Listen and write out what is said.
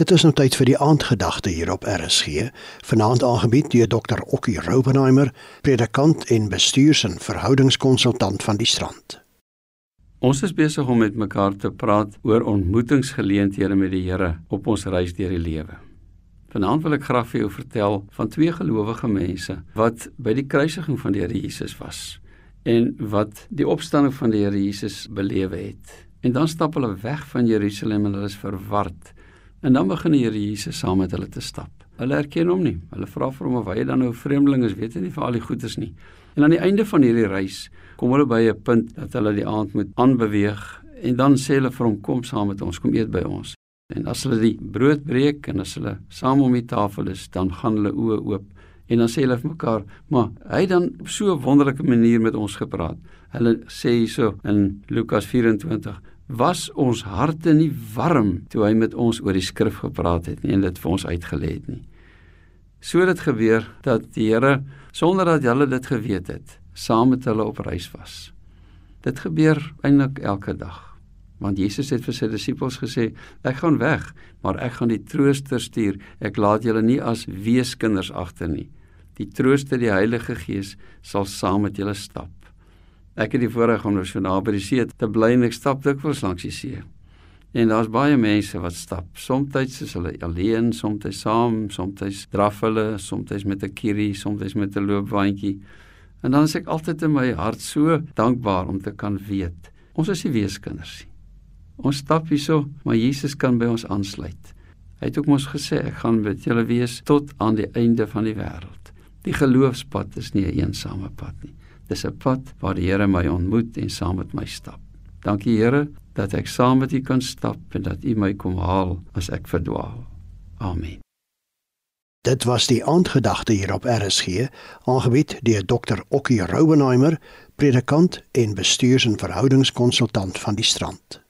Dit is nou tyd vir die aandgedagte hier op RSG, vanaand aangebied deur Dr. Okkie Robenheimer, predikant en bestuurs- en verhoudingskonsultant van die Strand. Ons is besig om met mekaar te praat oor ontmoetingsgeleenthede met die Here op ons reis deur die lewe. Vanaand wil ek graag vir jou vertel van twee gelowige mense wat by die kruisiging van die Here Jesus was en wat die opstanding van die Here Jesus belewe het. En dan stap hulle weg van Jerusalem en hulle is verward En dan begin die Here Jesus saam met hulle te stap. Hulle erken hom nie. Hulle vra vir hom of hy dan nou 'n vreemdeling is, weet hy nie vir al die goeders nie. En aan die einde van hierdie reis kom hulle by 'n punt dat hulle die aand moet aanbeweeg en dan sê hulle vir hom kom saam met ons, kom eet by ons. En as hulle die brood breek en as hulle saam om die tafel is, dan gaan hulle oë oop en dan sê hulle vir mekaar, "Maar hy dan op so 'n wonderlike manier met ons gepraat." Hulle sê hierso in Lukas 24, was ons harte nie warm toe hy met ons oor die skrif gepraat het nie en dit vir ons uitgelê het nie. So het dit gebeur dat die Here sonder dat hulle dit geweet het, saam met hulle op reis was. Dit gebeur eintlik elke dag. Want Jesus het vir sy disippels gesê, ek gaan weg, maar ek gaan die Trooster stuur. Ek laat julle nie as weeskinders agter nie. Die Trooster, die Heilige Gees, sal saam met julle stap. Ek het die voorreg om nou so naby die see te bly en ek stap dikwels langs die see. En daar's baie mense wat stap. Somstyds is hulle alleen, somstyds saam, somstyds draf hulle, somstyds met 'n kierie, somstyds met 'n loopwaandjie. En dan is ek altyd in my hart so dankbaar om te kan weet ons is die weeskinders. Ons stap hierso, maar Jesus kan by ons aansluit. Hy het ook mos gesê ek gaan met julle wees tot aan die einde van die wêreld. Die geloofspad is nie 'n eensame pad nie. Dis 'n pad waar die Here my ontmoet en saam met my stap. Dankie Here dat ek saam met U kan stap en dat U my kom haal as ek verdwaal. Amen. Dit was die aandgedagte hier op RSG, aangebied deur Dr. Okkie Rouwenheimer, predikant en bestuurs- en verhoudingskonsultant van die Strand.